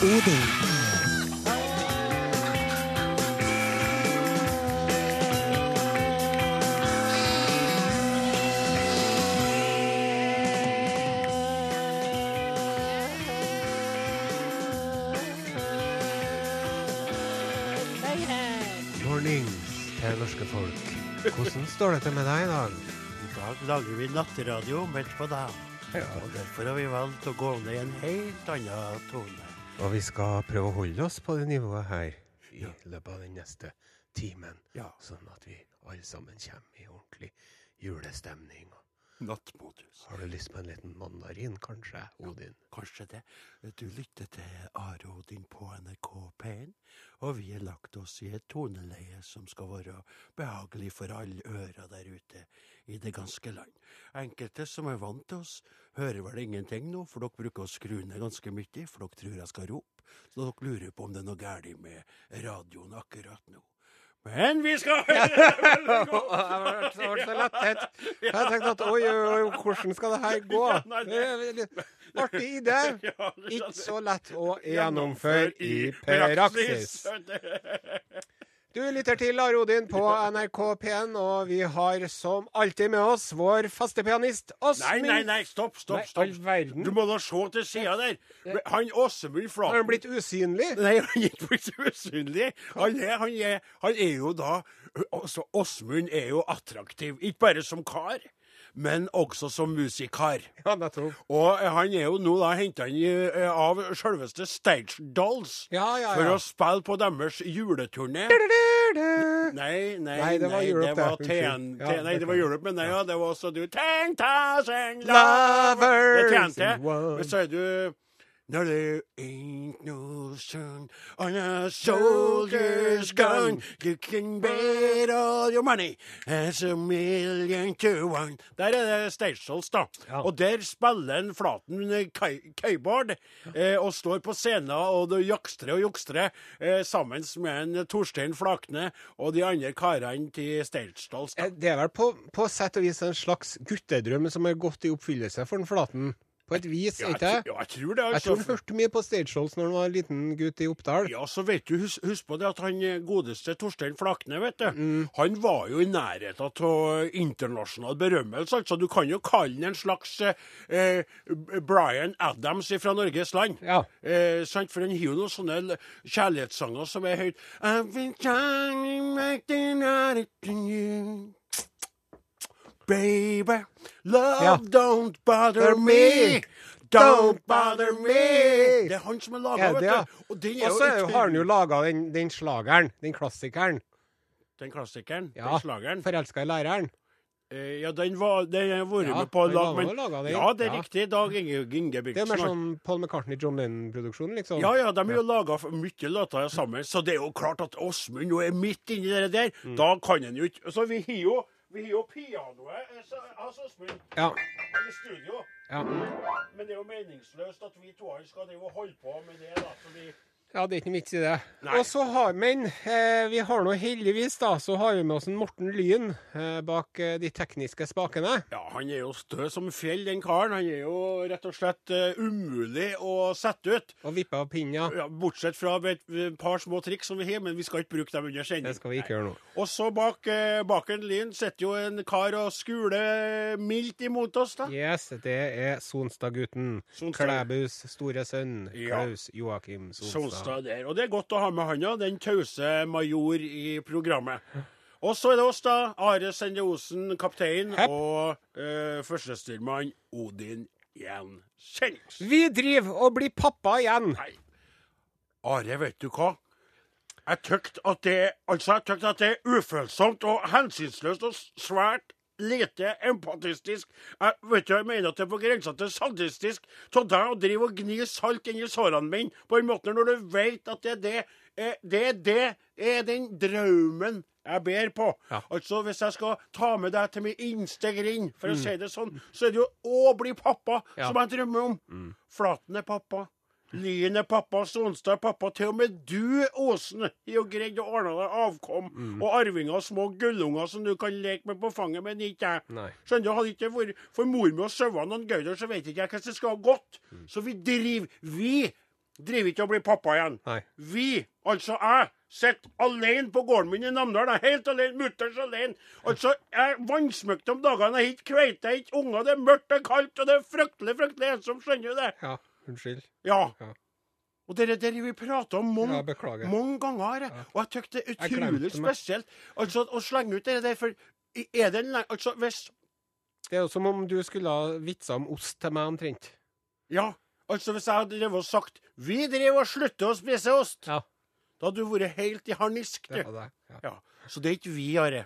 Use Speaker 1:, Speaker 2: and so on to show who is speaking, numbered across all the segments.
Speaker 1: Odin.
Speaker 2: Mornings til norske folk. Hvordan står det til med deg i dag?
Speaker 3: I dag lager vi natteradio midt på dagen. Og derfor har vi valgt å gå ned i en helt annen tone.
Speaker 2: Og vi skal prøve å holde oss på det nivået her i
Speaker 3: Ja.
Speaker 2: løpet av den neste timen.
Speaker 3: Ja.
Speaker 2: Sånn at vi alle sammen kommer i ordentlig julestemning.
Speaker 3: Nattmodus.
Speaker 2: Har du lyst på en liten mandarin, kanskje, Odin?
Speaker 3: Kanskje det. Du lytter til Are Odin på NRK P1, og vi har lagt oss i et toneleie som skal være behagelig for alle ører der ute i det ganske land. Enkelte som er vant til oss, hører vel ingenting nå, for dere bruker å skru ned ganske mye, for dere tror jeg skal rope, så dere lurer på om det er noe galt med radioen akkurat nå. Men vi skal høre det veldig godt!
Speaker 2: Jeg ble så lettet. Jeg tenkte at oi, oi, oi, hvordan skal det her gå? Artig idé. Ikke så lett å gjennomføre i praksis. Du lytter til Are Odin på NRK P1, og vi har som alltid med oss vår faste pianist Åsmund.
Speaker 3: nei, nei, nei, stopp, stopp,
Speaker 2: Nei,
Speaker 3: stopp.
Speaker 2: verden.
Speaker 3: Du må da se til sida der. Han Åsemund
Speaker 2: Har han blitt usynlig?
Speaker 3: Nei, han er ikke blitt usynlig. Han er, han, er, han er jo da altså, Åsmund er jo attraktiv, ikke bare som kar, men også som musikar.
Speaker 2: Ja, nettopp.
Speaker 3: Og eh, han er jo nå da henta inn eh, av selveste Stage Dolls
Speaker 2: Ja, ja,
Speaker 3: for å spille på deres juleturné. Nei, nei,
Speaker 2: Nei, det var Europe,
Speaker 3: det var. TN.
Speaker 2: Ja,
Speaker 3: Nei, det var. Europe, men nei, ja, det var også du Ten Thousand
Speaker 2: Lovers
Speaker 3: Det
Speaker 2: tjente.
Speaker 3: Men så er du Now there ain't no sun on a soldier's gun. You can bet all your money as a million to one. Der er det Stations, da.
Speaker 2: Ja.
Speaker 3: Og der spiller en Flaten keyboard eh, og står på scenen og jakstrer og jukstrer eh, sammen med en Torstein Flakne og de andre karene til Stagedolls.
Speaker 2: Eh, Det er vel på, på sett og vis en slags guttedrøm som har gått i oppfyllelse for den Flaten. På et vis,
Speaker 3: Ja,
Speaker 2: ikke
Speaker 3: jeg, ja, jeg tror det. Altså.
Speaker 2: Jeg tror han hørte mye på Stage når han var en liten gutt i Oppdal.
Speaker 3: Ja, så vet du, husk, husk på det at han eh, godeste Torstein Flakne, vet du,
Speaker 2: Mm.
Speaker 3: han var jo i nærheten av internasjonal berømmelse. Altså, du kan jo kalle han en slags eh, eh, Bryan Adams fra Norges land.
Speaker 2: Ja.
Speaker 3: Eh, sant? For han har jo noen sånne kjærlighetssanger som er høyt I've been trying to make the night to you. Baby, love
Speaker 2: Ja.
Speaker 3: don't bother me. Don't bother me. Det er han som har laga,
Speaker 2: det, ja?
Speaker 3: vet du. Og den
Speaker 2: Og så har han jo laga den, den slageren, den klassikeren.
Speaker 3: Den klassikeren,
Speaker 2: Ja,
Speaker 3: den slageren.
Speaker 2: 'Forelska i læreren'.
Speaker 3: Eh, ja, den var den har vært
Speaker 2: Ja,
Speaker 3: med på. lag, men, ja, det er riktig. Dag Inge,
Speaker 2: Det er
Speaker 3: Ingebrigtsen.
Speaker 2: mer sånn Paul McCartney, John Lennon-produksjon, liksom.
Speaker 3: Ja, ja, de har jo laga mye låter sammen, så det er jo klart at Åsmund nå er midt inni det der.
Speaker 2: Mm.
Speaker 3: Da kan han jo ikke Så vi har jo, vi har jo pianoet eh, så- hans Åsmund
Speaker 2: Ja.
Speaker 3: i studio.
Speaker 2: ja.
Speaker 3: Men det er jo meningsløst at vi to skal holde på med det. da, fordi
Speaker 2: Ja, det er ikke noe vits i det.
Speaker 3: Nei.
Speaker 2: Og så har, Men eh, vi har nå heldigvis da, så har vi med oss en Morten Lyn eh, bak eh, de tekniske spakene.
Speaker 3: Ja, han er jo stø som fjell, den karen. Han er jo rett og slett eh, umulig å sette ut.
Speaker 2: Og vippe av pinnen.
Speaker 3: Ja, bortsett fra et, par små triks som vi har, men vi skal ikke bruke dem under sending.
Speaker 2: Det skal vi ikke gjøre nå.
Speaker 3: Og så bak, eh, bak en lyn sitter jo en kar og skuler mildt imot oss, da.
Speaker 2: Yes, det er Sonstadgutten.
Speaker 3: Sonstad.
Speaker 2: Klæbus store sønn.
Speaker 3: Ja.
Speaker 2: Klaus Joakim Sonstad.
Speaker 3: Sonstad der. Og det er godt å ha med han, ja. Den tause major i programmet. Og så er det oss, da. Are Sende Osen, kaptein,
Speaker 2: Hepp.
Speaker 3: og uh, førstestyrmann Odin Jensenius.
Speaker 2: Vi driver og blir pappa igjen.
Speaker 3: Nei. Are, vet du hva? Jeg tykte at det altså jeg tykte at det er ufølsomt og hensynsløst og svært lite empatistisk. Jeg vet du, jeg mener at det er på grensa til sadistisk av deg å drive og gni salt inn i sårene mine på en måte når du vet at det er det eh, det er det er den drømmen jeg ber på.
Speaker 2: Ja.
Speaker 3: Altså, Hvis jeg skal ta med deg til min innste grind, for å si det sånn, så er det jo å bli pappa
Speaker 2: Ja.
Speaker 3: som jeg drømmer om. Flaten er pappa. Lyn er pappa, Sonstad er pappa. Til og med du, Åsen, har jo greid å ordne deg avkom og arvinger og små gullunger som du kan leke med på fanget, men ikke jeg. Skjønner du, Hadde ikke vært for mor mi og sauene og Gauder, så vet ikke jeg hvordan det skal ha gått. Så vi driver Vi driver ikke og blir pappa igjen.
Speaker 2: Nei.
Speaker 3: Vi, altså jeg, sitter alene på gården min i Namdalen. Helt alene, mutters alene. Altså, jeg er vannsmøkt om dagene. Jeg har ikke kveite, jeg har ikke unger. Det er mørkt, det er kaldt, og det er fryktelig, fryktelig ensomt. Skjønner du det?
Speaker 2: Ja, unnskyld.
Speaker 3: Ja.
Speaker 2: Ja.
Speaker 3: Og det er det vi prater om mange,
Speaker 2: Ja,
Speaker 3: mange ganger. Ja. Og jeg syns det er utrolig spesielt altså, å slenge ut det der. For er det en Altså, hvis
Speaker 2: Det er jo som om du skulle ha vitsa om ost til meg omtrent.
Speaker 3: Ja, altså hvis jeg hadde drevet og sagt Vi driver og slutter å spise ost,
Speaker 2: Ja,
Speaker 3: da hadde du vært helt i harnisk. du.
Speaker 2: var det. Ja.
Speaker 3: Ja. Så det er ikke vi, Are.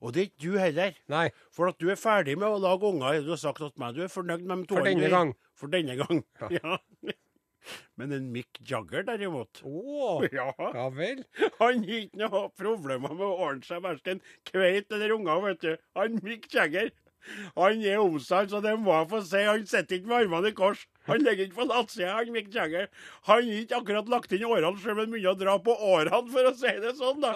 Speaker 3: Og det er ikke du heller.
Speaker 2: Nei,
Speaker 3: For at du er ferdig med å lage unger, du har sagt til meg. Du er fornøyd med de to
Speaker 2: for denne gang.
Speaker 3: For denne gang.
Speaker 2: Ja.
Speaker 3: Ja. Men en Mick Jagger, derimot
Speaker 2: oh,
Speaker 3: Ja,
Speaker 2: ja vel.
Speaker 3: Han har ikke noe problemer med å ordne seg verken kveit eller unger, vet du. Han Mick Jagger. Han er omsatt, så det må jeg få si. Han sitter ikke med armene i kors. Han ligger ikke på lattsida, han Mick Jagger. Han har ikke akkurat lagt inn årene, selv men begynner å dra på årene, for å si det sånn, da.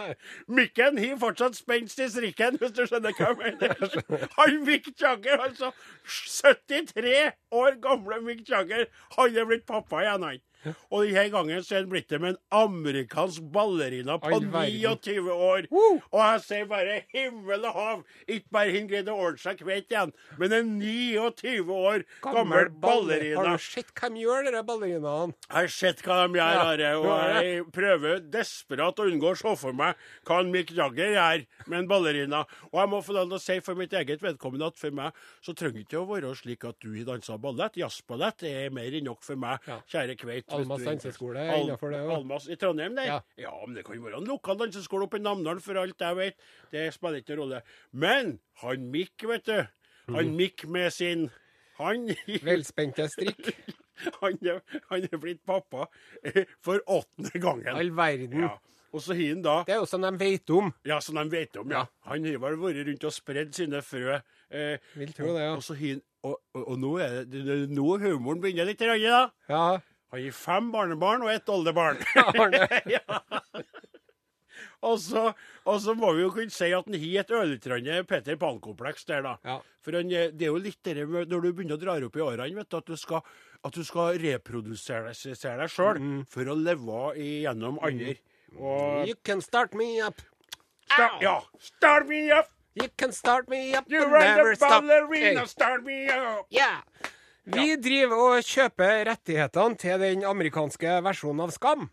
Speaker 3: Mikken har fortsatt spenst i strikken, hvis du skjønner hva jeg mener. Han Mick Jagger, altså 73 år gamle Mick Jagger, han er blitt pappa igjen, han. Og denne gangen så er han blitt det med en amerikansk ballerina på 29 år. Og jeg sier bare himmel og hav. Ikke bare han greide å ordne seg kveit igjen, men en 29 år gammel ballerina.
Speaker 2: Har du sett hva de gjør, de ballerinaene?
Speaker 3: Jeg har sett hva de gjør,
Speaker 2: Ja,
Speaker 3: Are, og jeg prøver desperat å unngå å se for meg hva en Mick Jagger gjør med en ballerina. Og jeg må få lov til å si for mitt eget vedkommende at for meg så trenger det ikke å være slik at du danser ballett. Jazzballett er mer enn nok for meg,
Speaker 2: Ja.
Speaker 3: kjære Kveit.
Speaker 2: Almas danseskole er
Speaker 3: Al-
Speaker 2: innenfor det også.
Speaker 3: Almas i Trondheim, der?
Speaker 2: Ja.
Speaker 3: Ja. men det kan jo være en lokal danseskole oppe i Namdalen, for alt jeg vet. Det spiller ikke noen rolle. Men han Mikk, vet du. Han Mikk med sin Han
Speaker 2: Velspente strikk.
Speaker 3: han er, han er blitt pappa eh, for åttende gangen.
Speaker 2: All verden.
Speaker 3: Ja. Og så har han da
Speaker 2: Det er jo som de vet om.
Speaker 3: Ja, som de vet om, ja.
Speaker 2: Ja.
Speaker 3: Han har vel vært rundt og spredd sine frø. Eh,
Speaker 2: Vil tro det, ja.
Speaker 3: og, og og, og, nå er det, det nå humoren begynner litt, da.
Speaker 2: Ja,
Speaker 3: Har fem barnebarn og ett oldebarn. Ja. Og så, og så må vi jo kunne si at han har et ørlite Peter Pan-kompleks der, da.
Speaker 2: Ja.
Speaker 3: For han, eh, det er jo litt det når du begynner å dra opp i årene, vet du, at du skal, at du skal reprodusere deg, se sjøl
Speaker 2: Mm.
Speaker 3: for å leve igjennom andre. Og
Speaker 2: You can start me up.
Speaker 3: sta, Ja. Start me up!
Speaker 2: You can start me up
Speaker 3: You
Speaker 2: and
Speaker 3: run
Speaker 2: never
Speaker 3: the ballerina,
Speaker 2: Hey.
Speaker 3: start me up!
Speaker 2: Ja. Vi driver og kjøper rettighetene til den amerikanske versjonen av Skam.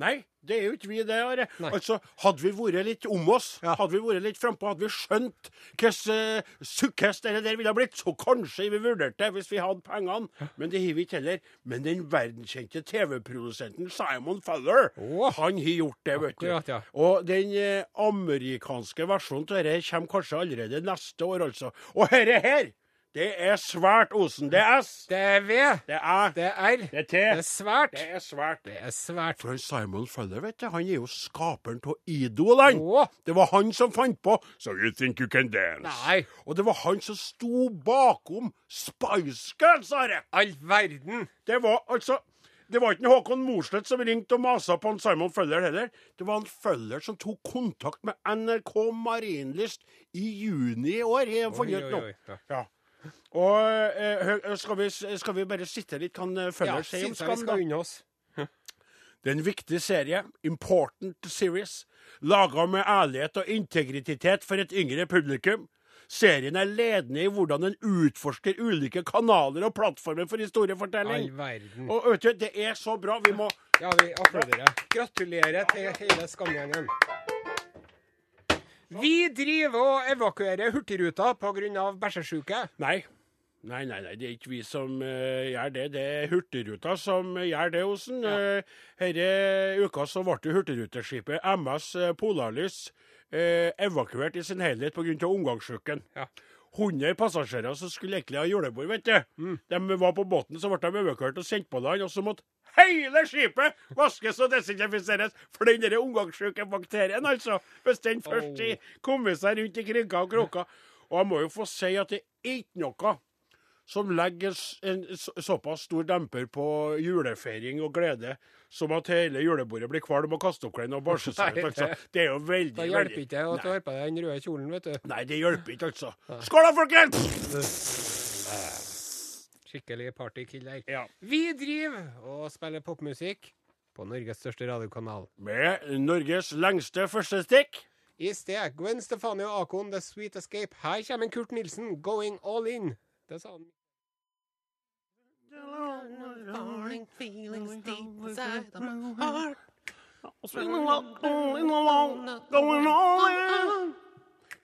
Speaker 3: Nei, det er jo ikke vi det, Are. Altså, hadde vi vært litt om oss,
Speaker 2: Ja.
Speaker 3: hadde vi vært litt frampå, hadde vi skjønt hvordan uh, sukkes det der ville ha blitt, så kanskje vi vurderte det hvis vi hadde pengene. Men det har vi ikke heller. Men den verdenskjente TV-produsenten Simon Feller,
Speaker 2: oh.
Speaker 3: han har gjort det, vet du.
Speaker 2: Akkurat, ja.
Speaker 3: Og den uh, amerikanske versjonen av dette kommer kanskje allerede neste år, altså. Og dette her, det er svært Osen. Det er S.
Speaker 2: Det er V.
Speaker 3: Det er
Speaker 2: Det er R.
Speaker 3: Det er T.
Speaker 2: Det er svært.
Speaker 3: Det er svært.
Speaker 2: Det er svært.
Speaker 3: For Simon Fuller, vet du, han er jo skaperen av Idol, han.
Speaker 2: Å,
Speaker 3: Det var han som fant på So you think you can dance?
Speaker 2: nei.
Speaker 3: Og det var han som sto bakom Spice Girls, Are.
Speaker 2: All verden.
Speaker 3: Det var altså det var ikke Håkon Mosleth som ringte og masa på en Simon Føller heller. Det var en Føller som tok kontakt med NRK Marienlyst i juni i år. Jeg har funnet
Speaker 2: Oi,
Speaker 3: ut
Speaker 2: oi,
Speaker 3: nå.
Speaker 2: oi, ja.
Speaker 3: Og eh, skal, vi, skal vi bare sitte litt, kan følge
Speaker 2: Ja,
Speaker 3: si om Skam,
Speaker 2: skal unne oss.
Speaker 3: Det er en viktig serie, important series, laga med ærlighet og integritet for et yngre publikum. Serien er ledende i hvordan den utforsker ulike kanaler og plattformer for
Speaker 2: All
Speaker 3: historiefortelling.
Speaker 2: verden.
Speaker 3: Og vet du, det er så bra. Vi må
Speaker 2: Ja, vi applauderer. Gratulerer til hele Skamgjengen. Vi driver og evakuerer Hurtigruta pga. bæsjesjuke.
Speaker 3: Nei. Nei, nei, nei, det er ikke vi som uh, gjør det. Det er Hurtigruta som eh, gjør det, Osen.
Speaker 2: Ja.
Speaker 3: Denne uka så ble hurtigruteskipet MS Polarlys uh, evakuert i sin helhet pga. omgangssjuken.
Speaker 2: Ja.
Speaker 3: 100 passasjerer som skulle egentlig ha julebord, vet du.
Speaker 2: Mm.
Speaker 3: De var på båten, så ble de overkjørt og sendt på land. Og så måtte hele skipet vaskes og desinfiseres for den der omgangssjuke bakterien, altså. Hvis den først
Speaker 2: Oh.
Speaker 3: kommer seg rundt i krinker og kroker. Og jeg må jo få si at det er ikke noe som legger en såpass stor demper på julefeiring og glede som at hele julebordet blir kvalm og kasteoppklein og bæsjer seg ut. Altså.
Speaker 2: det-
Speaker 3: er jo veldig,
Speaker 2: Da hjelper
Speaker 3: veldig-
Speaker 2: ikke det at du har på deg den røde kjolen, vet du.
Speaker 3: Nei, det hjelper ikke, altså. Skål da, folkens!
Speaker 2: Skikkelig partykiller.
Speaker 3: Ja.
Speaker 2: Vi driver og spiller popmusikk på Norges største radiokanal.
Speaker 3: Med Norges lengste første stikk.
Speaker 2: I sted Gwen Stefani og Akon, The Sweet Escape. Her kommer Kurt Nilsen, Going All In. Det sa han.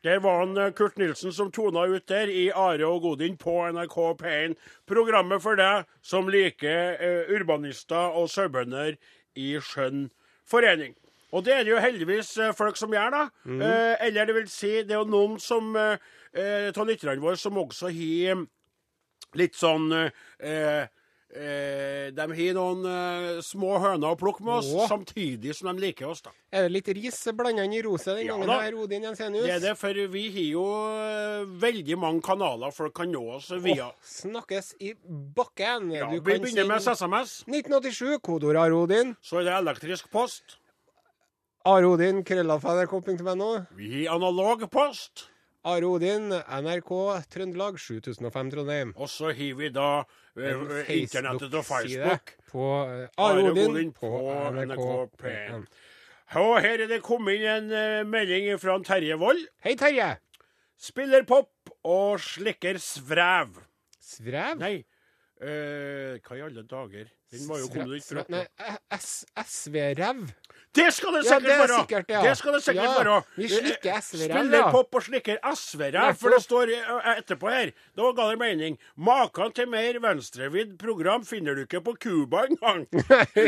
Speaker 3: Der var han eh, Kurt Nilsen som tona ut der i Are og Godin på NRK P1. Programmet for deg som liker uh, urbanister og sauebønder i skjønn forening. Og det er det jo heldigvis eh, folk som gjør, da. Eh, eller det vil si, det er jo noen som eh, av lytterne våre som også har litt sånn eh, eh, De har noen eh, små høner å plukke med oss,
Speaker 2: Åh.
Speaker 3: samtidig som de liker oss, da.
Speaker 2: Er det litt ris blanda inn i roset den
Speaker 3: Ja
Speaker 2: gangen
Speaker 3: da.
Speaker 2: her, Odin Jensenius?
Speaker 3: Det er det, for vi har jo eh, veldig mange kanaler folk kan nå oss via.
Speaker 2: Åh, snakkes i bakken.
Speaker 3: Ja, vi begynner med SMS.
Speaker 2: 1987, kodeord Arodin.
Speaker 3: Så er det elektrisk post.
Speaker 2: Arodin, krøllalfa.nrk.no.
Speaker 3: Vi har analog post.
Speaker 2: Arodin, NRK Trøndelag 7005 Trondheim.
Speaker 3: Og så har vi da eh, internettet og Facebook.
Speaker 2: På uh,
Speaker 3: Are
Speaker 2: Arodin
Speaker 3: Odin
Speaker 2: på NRK
Speaker 3: P1.
Speaker 2: P1.
Speaker 3: Og her er det kommet inn en eh, melding fra Terje Wold.
Speaker 2: Hei, Terje.
Speaker 3: Spiller pop og slikker svrev.
Speaker 2: Svrev?
Speaker 3: Nei, eh, hva i alle dager? Den var jo kommet ut fra
Speaker 2: Nei, S- SV-ræv.
Speaker 3: Det skal det
Speaker 2: Ja,
Speaker 3: sikkert
Speaker 2: det er
Speaker 3: være!
Speaker 2: sikkert, ja.
Speaker 3: Det skal det sikkert
Speaker 2: Ja,
Speaker 3: være.
Speaker 2: vi slikker SV-ræv,
Speaker 3: Spiller
Speaker 2: ja.
Speaker 3: pop og slikker SV-ræv, for det står eh, etterpå her. Da ga det mening. Maken til mer venstrevidd program finner du ikke på Cuba engang.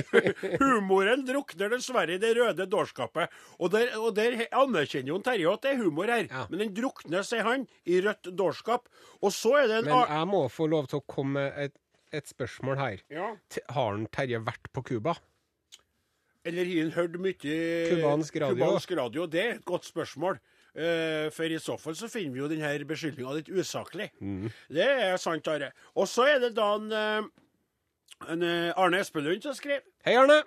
Speaker 3: Humoren drukner dessverre i det røde dårskapet. Og der, og der anerkjenner jo Terje at det er humor her,
Speaker 2: Ja.
Speaker 3: men den drukner, sier han, i rødt dårskap. Og så er det en
Speaker 2: Men jeg må få lov til å komme med et, et spørsmål her.
Speaker 3: ja.
Speaker 2: Har han Terje vært på Cuba?
Speaker 3: Eller har han hørt mye
Speaker 2: Kubansk radio.
Speaker 3: kubansk radio? Det er et godt spørsmål. Uh, for i så fall så finner vi jo denne beskyldninga litt usaklig.
Speaker 2: Mm.
Speaker 3: Det er sant, Are. Og så er det da en, eh, en eh, Arne Espelund som skriver.
Speaker 2: Hei, Arne.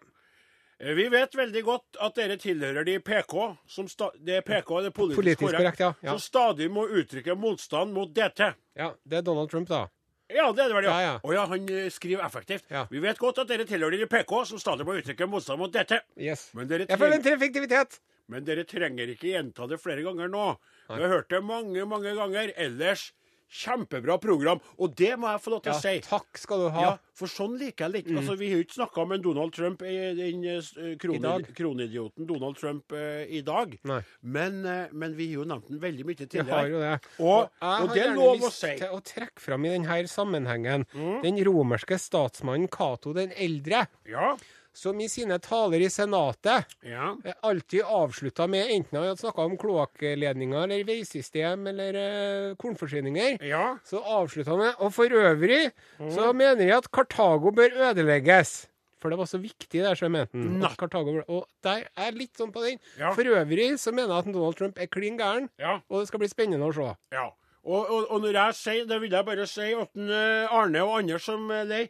Speaker 3: Vi vet veldig godt at dere tilhører de PK, som det er PK, det er politisk,
Speaker 2: Politisk korrekt, ja. ja.
Speaker 3: som stadig må uttrykke motstand mot DT.
Speaker 2: Ja, Det er Donald Trump, da.
Speaker 3: Ja, det er det vel, ja.
Speaker 2: Ja, ja.
Speaker 3: Å ja, han eh, skriver effektivt.
Speaker 2: Ja.
Speaker 3: Vi vet godt at dere tilhører de PK, som stadig må uttrykke motstand mot dette.
Speaker 2: Yes.
Speaker 3: Men dere
Speaker 2: Jeg føler en effektivitet.
Speaker 3: Men dere trenger ikke gjenta det flere ganger nå. Vi har hørt det mange, mange ganger. Ellers kjempebra program. Og det må jeg få lov til
Speaker 2: Ja,
Speaker 3: å si.
Speaker 2: takk skal du ha.
Speaker 3: Ja, for sånn liker jeg litt. Altså, Vi har jo ikke snakka om Donald Trump, i- den eh,
Speaker 2: dag.
Speaker 3: kronidioten Donald Trump eh, i dag. Men, eh, men vi har jo nevnt den veldig mye
Speaker 2: Vi har jo det.
Speaker 3: Og,
Speaker 2: jeg
Speaker 3: og
Speaker 2: har
Speaker 3: det er lov å si. Mm.
Speaker 2: til å trekke fram i denne sammenhengen den romerske statsmannen Cato den eldre,
Speaker 3: Ja.
Speaker 2: Som i sine taler i Senatet
Speaker 3: ja.
Speaker 2: eh, alltid avslutta med enten han snakka om kloakkledninger eller veisystem eller eh, kornforsyninger,
Speaker 3: Ja.
Speaker 2: så avslutta han med Og for øvrig
Speaker 3: Mm.
Speaker 2: så mener jeg at Kartago bør ødelegges. For det var så viktig der, så jeg mente han. Og der er litt sånn på den.
Speaker 3: Ja.
Speaker 2: For øvrig så mener jeg at Donald Trump er klin gæren,
Speaker 3: ja.
Speaker 2: og det skal bli spennende å se.
Speaker 3: Ja. Og, og, og når jeg sier det, vil jeg bare si at eh, Arne og andre som er lei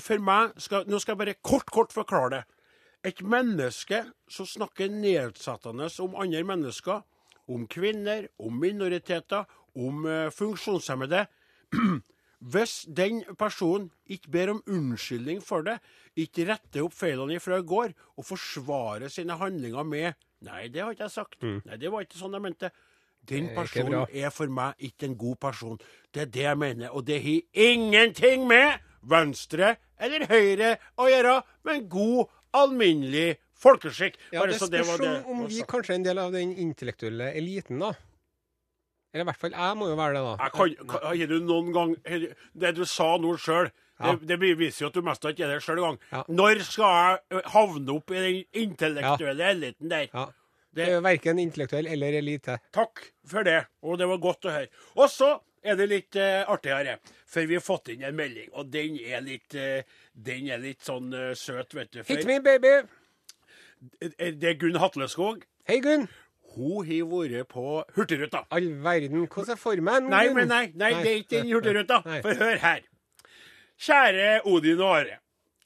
Speaker 3: For meg skal, Nå skal jeg bare kort, kort forklare det. Et menneske som snakker nedsettende om andre mennesker, om kvinner, om minoriteter, om eh, funksjonshemmede Hvis den personen ikke ber om unnskyldning for det, ikke retter opp feilene fra i går og forsvarer sine handlinger med 'Nei, det har ikke jeg sagt. Nei, det var ikke sånn jeg mente'. Den
Speaker 2: er
Speaker 3: personen er for meg ikke en god person. Det er det jeg mener. Og det har ingenting med venstre eller høyre å gjøre, men god, alminnelig folkeskikk.
Speaker 2: Ja, det
Speaker 3: det
Speaker 2: spørs
Speaker 3: det
Speaker 2: om, om vi kanskje er en del av den intellektuelle eliten, da. Eller i hvert fall jeg må jo være det, da.
Speaker 3: Jeg kan, kan, du noen gang Det du sa nå sjøl,
Speaker 2: Ja.
Speaker 3: det, det beviser jo at du mest ikke er der sjøl engang.
Speaker 2: Ja.
Speaker 3: Når skal jeg havne opp i den intellektuelle eliten der?
Speaker 2: Ja. Det
Speaker 3: Det,
Speaker 2: er jo verken intellektuell eller elite.
Speaker 3: takk for det, og det var godt å høre. Og så er det litt uh, artigere, for vi har fått inn en melding, og den er litt, uh, den er litt sånn uh, søt, vet du. For,
Speaker 2: Hit me, baby!
Speaker 3: eh, det er Gunn Hatleskog.
Speaker 2: Hei, Gunn.
Speaker 3: Hun har vært på Hurtigruta.
Speaker 2: All verden, hvordan er formen?
Speaker 3: Nei, men nei, nei, det er ikke den Hurtigruta. For hør her. Kjære Odin og Are.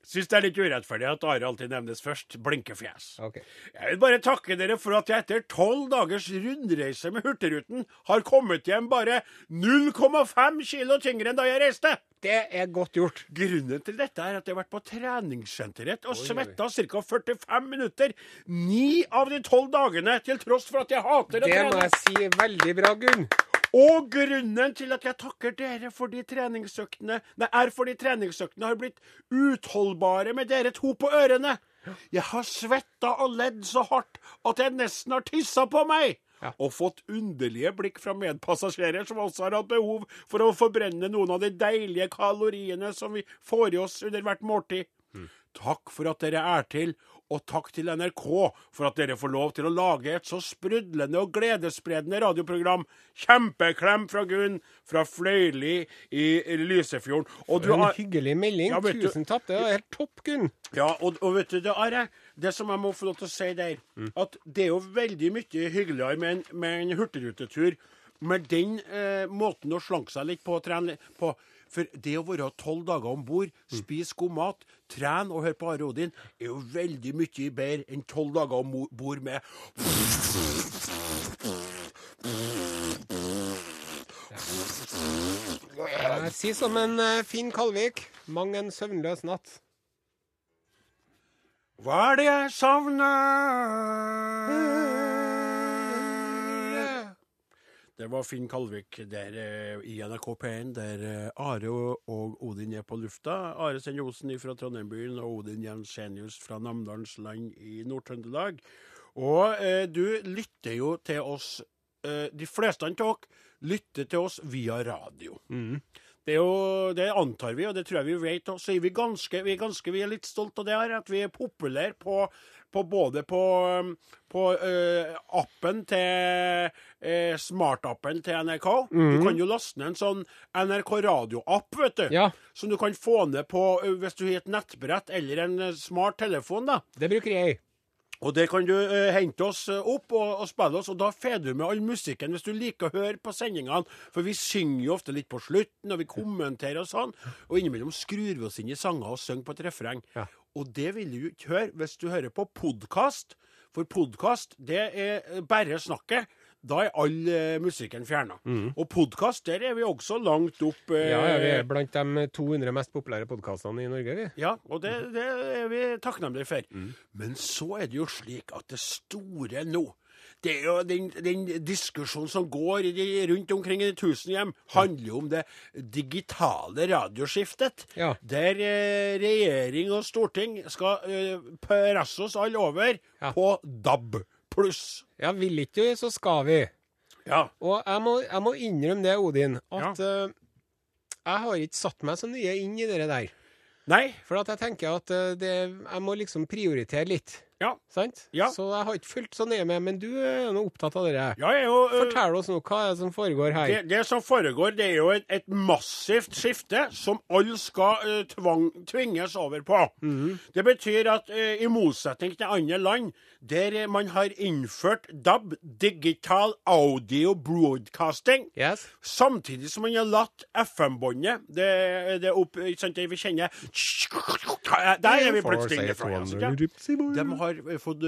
Speaker 3: Syns det er litt urettferdig at Are alltid nevnes først. Blinkefjes.
Speaker 2: Ok.
Speaker 3: Jeg vil bare takke dere for at jeg etter tolv dagers rundreise med Hurtigruten har kommet hjem bare 0,5 kilo tyngre enn da jeg reiste.
Speaker 2: Det er godt gjort.
Speaker 3: Grunnen til dette er at jeg har vært på treningssenteret og svetta ca. 45 minutter ni av de tolv dagene, til tross for at jeg hater å trene.
Speaker 2: Det må jeg si veldig bra, Gunn.
Speaker 3: Og grunnen til at jeg takker dere for de treningsøktene, nei, er fordi treningsøktene har blitt utholdbare med dere to på ørene. Jeg har svetta og ledd så hardt at jeg nesten har tissa på meg.
Speaker 2: Ja.
Speaker 3: Og fått underlige blikk fra medpassasjerer som også har hatt behov for å forbrenne noen av de deilige kaloriene som vi får i oss under hvert måltid. Takk for at dere er til, og takk til NRK for at dere får lov til å lage et så sprudlende og gledesspredende radioprogram. Kjempeklem fra Gunn fra Fløyli i Lysefjorden. Og du
Speaker 2: En hyggelig melding.
Speaker 3: Ja,
Speaker 2: Tusen takk. Det er helt topp, Gunn.
Speaker 3: ja, og, og vet du, det Are, det som jeg må få lov til å si der, at det er jo veldig mye hyggeligere med en, med en hurtigrutetur med den eh, måten å slanke seg litt på trene på. For det å være tolv dager om bord, spise god mat, trene og høre på Are Odin, er jo veldig mye bedre enn tolv dager om bord med
Speaker 2: Si som en eh, Finn Kalvik. Mang en søvnløs natt.
Speaker 3: Hva er det jeg savner? Det var Finn Kalvik der eh, i NRK P1, der eh, Are og, Odin er på lufta. Are Sende Osen fra Trondheimbyen og Odin Jensenius fra Namdalens land i Nord-Trøndelag. Og eh, du lytter jo til oss eh, De fleste av dere lytter til oss via radio. Det, er jo, det antar vi, og det tror jeg vi vet. Og så er vi ganske, vi er ganske, vi er litt stolt av det her, at vi er populære på, på både på, um, på uh, appen til uh, smartappen til NRK. Du kan jo laste ned en sånn NRK radio-app, vet du.
Speaker 2: Ja.
Speaker 3: Som du kan få ned på uh, hvis du har et nettbrett eller en smart telefon. da.
Speaker 2: Det bruker jeg.
Speaker 3: Og der kan du eh, hente oss opp og, og spille oss, og da får du med all musikken hvis du liker å høre på sendingene. For vi synger jo ofte litt på slutten, og vi kommenterer og sånn. Og innimellom skrur vi oss inn i sanger og synger på et refreng.
Speaker 2: Ja.
Speaker 3: Og det vil du ikke høre hvis du hører på podkast. For podkast, det er eh, bare snakket. Da er all eh, musikken fjerna. Og podkast, der er vi også langt opp. eh,
Speaker 2: Ja, vi er blant de 200 mest populære podkastene i Norge, vi.
Speaker 3: ja, og det, det er vi takknemlige for. Men så er det jo slik at det store nå det er jo den, den diskusjonen som går i de, rundt omkring i de tusen hjem, handler jo om det digitale radioskiftet.
Speaker 2: Ja.
Speaker 3: Der eh, regjering og storting skal eh, presse oss alle over
Speaker 2: Ja.
Speaker 3: på DAB pluss.
Speaker 2: Ja, vil ikke vi, så skal vi.
Speaker 3: Ja.
Speaker 2: Og jeg må, jeg må innrømme det, Odin, at eh, jeg har ikke satt meg så nye inn i det der.
Speaker 3: Nei.
Speaker 2: For at jeg tenker at eh, det, jeg må liksom prioritere litt.
Speaker 3: Ja.
Speaker 2: Sant?
Speaker 3: Ja.
Speaker 2: Så jeg har ikke fulgt så nøye med. Men du er jo nå opptatt av dette.
Speaker 3: Ja, jeg eh,
Speaker 2: Fortell oss nå, hva er det som foregår her?
Speaker 3: Det, det som foregår, det er jo et, et massivt skifte som alle skal uh, tvang, tvinges over på. Det betyr at uh, i motsetning til andre land, der man har innført DAB, digital audio broadcasting,
Speaker 2: Yes?
Speaker 3: samtidig som man har latt FM-båndet det, det opp, ikke sant, det vi kjenner Der er vi plutselig inne fra. ja. De har eh, fått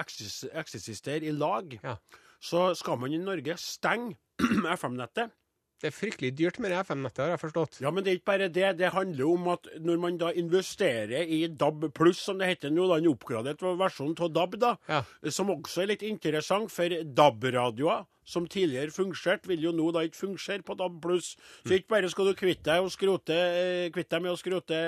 Speaker 3: eksister eksistere i lag.
Speaker 2: Ja.
Speaker 3: Så skal man i Norge stenge FM-nettet.
Speaker 2: Det er fryktelig dyrt med det FM-nettet, har jeg forstått.
Speaker 3: Ja, men det er ikke bare det. Det handler om at når man da investerer i DAB pluss, som det heter nå, da en oppgradert versjon av DAB, da,
Speaker 2: Ja.
Speaker 3: som også er litt interessant, for DAB-radioer som tidligere fungerte, vil jo nå da ikke fungere på DAB. Så ikke bare skal du kvitte deg, og skrote, eh, kvitte deg med å skrote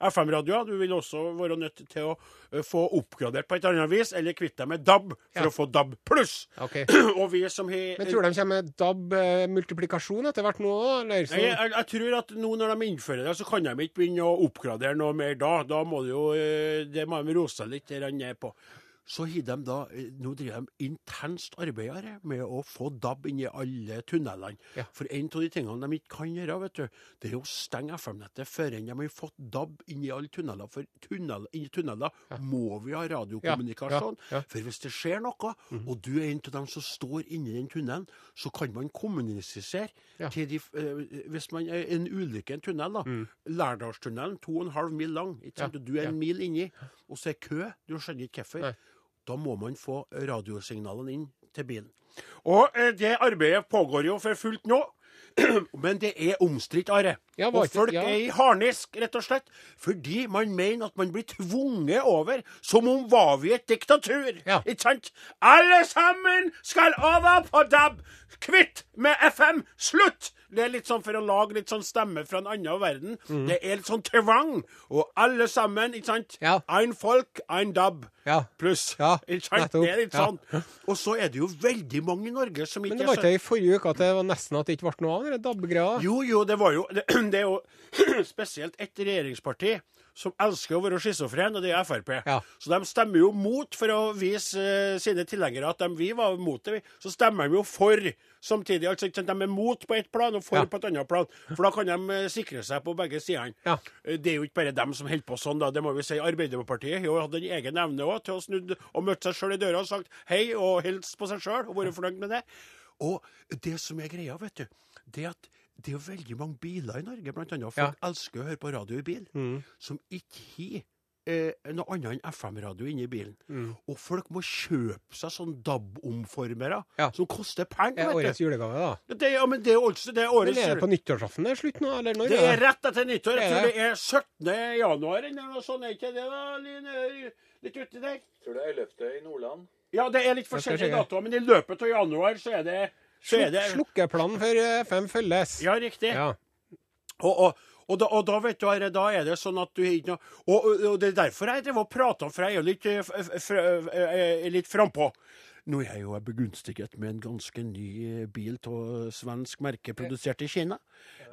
Speaker 3: FM-radioer, du vil også være nødt til å eh, få oppgradert på et annet vis, eller kvitte deg med DAB for
Speaker 2: Ja.
Speaker 3: å få DAB
Speaker 2: Okay.
Speaker 3: Og vi som har
Speaker 2: Men tror du de kommer med DAB-multiplikasjon etter hvert nå, eller?
Speaker 3: Jeg, jeg, jeg tror at nå når de innfører det, så kan de ikke begynne å oppgradere noe mer da. Da må det jo eh, Det må de rose litt ned på. Så har de da, eh, nå driver de intenst arbeid med å få DAB inn i alle tunnelene.
Speaker 2: Ja.
Speaker 3: For en av de tingene de ikke kan gjøre, vet du, det er å stenge FM-nettet før de har fått DAB inn i alle tunneler. For tunnel, inn i tunneler må vi ha radiokommunikasjon.
Speaker 2: Ja, ja, ja.
Speaker 3: For hvis det skjer noe, og du er en av dem som står inni den tunnelen, så kan man kommunisere
Speaker 2: Ja.
Speaker 3: til de eh, Hvis man er en ulykke i en tunnel, da. Lærdalstunnelen, to og en halv mil lang. Ikke sant?
Speaker 2: Ja,
Speaker 3: Og Du er
Speaker 2: ja.
Speaker 3: en mil inni, og så er kø. Du skjønner ikke hvorfor. Da må man få radiosignalene inn til bilen.
Speaker 4: Og eh, det arbeidet pågår jo for fullt nå.
Speaker 3: Men det er omstridt, Are.
Speaker 2: Ja,
Speaker 3: og folk
Speaker 2: ja.
Speaker 3: er i harnisk, rett og slett. Fordi man mener at man blir tvunget over, som om var vi et diktatur.
Speaker 2: Ja.
Speaker 3: Ikke sant? Alle sammen skal over på DAB! Kvitt med FM! Slutt! Det er litt sånn for å lage litt sånn stemme fra en annen verden. Det er litt sånn tvang. Og alle sammen, ikke sant?
Speaker 2: Mm. Ja.
Speaker 3: Ein folk, ein DAB.
Speaker 2: Ja.
Speaker 3: Pluss.
Speaker 2: Ja,
Speaker 3: Ikke sant?
Speaker 2: nettopp.
Speaker 3: Det er litt
Speaker 2: Ja.
Speaker 3: sånn. Og så er det jo veldig mange i Norge som ikke Men
Speaker 2: det var
Speaker 3: er
Speaker 2: ikke i forrige uke at det var nesten at det ikke ble noe av den DAB-greia?
Speaker 3: jo, jo, det var jo Det, det er jo spesielt et regjeringsparti som elsker å være schizofren, og det er Frp.
Speaker 2: Ja.
Speaker 3: Så de stemmer jo mot for å vise uh, sine tilhengere at de, vi var mot det. Så stemmer de jo for samtidig. Altså, de er mot på ett plan og for
Speaker 2: Ja.
Speaker 3: på et annet plan. For da kan de eh, sikre seg på begge sidene.
Speaker 2: Ja.
Speaker 3: Eh, Det er jo ikke bare dem som holder på sånn, da. Det må vi si. Arbeiderpartiet har jo hatt en egen evne også, til å snu og møte seg sjøl i døra og sagt hei og hilst på seg sjøl, og vært fornøyd med det. Og det som er greia, vet du, det at det er jo veldig mange biler i Norge, annet. Folk elsker å høre på radio i bil,
Speaker 2: Mm.
Speaker 3: som ikke har eh, noe annet enn FM-radio inni bilen.
Speaker 2: Mm.
Speaker 3: Og folk må kjøpe seg sånn DAB-omformere
Speaker 2: Ja.
Speaker 3: som koster
Speaker 2: Det
Speaker 3: penger.
Speaker 2: er
Speaker 3: vet
Speaker 2: årets julegave, da.
Speaker 3: Det er, ja, men det er altså det er årets
Speaker 2: Men er det på nyttårsaften det er slutt nå, eller når?
Speaker 3: det er rett etter nyttår. Jeg
Speaker 2: Er
Speaker 3: tror
Speaker 2: det?
Speaker 3: det er 17. januar eller noe sånt. Er ikke det da, Line? Litt uti der?
Speaker 5: Tror det er 11. i Nordland.
Speaker 3: Ja, det er litt forskjellige datoer, men i løpet av januar så er det, så er det
Speaker 2: Slukkeplanen for eh, FM følges.
Speaker 3: Ja, riktig.
Speaker 2: Ja.
Speaker 3: Og, og, og, da, og da vet du, da er det sånn at du ikke og, og, det er derfor jeg drev og prata, for jeg er jo litt, eh, f- f- eh, litt frampå. Nå er jeg jo begunstiget med en ganske ny eh, bil av svensk merke, produsert i Kina.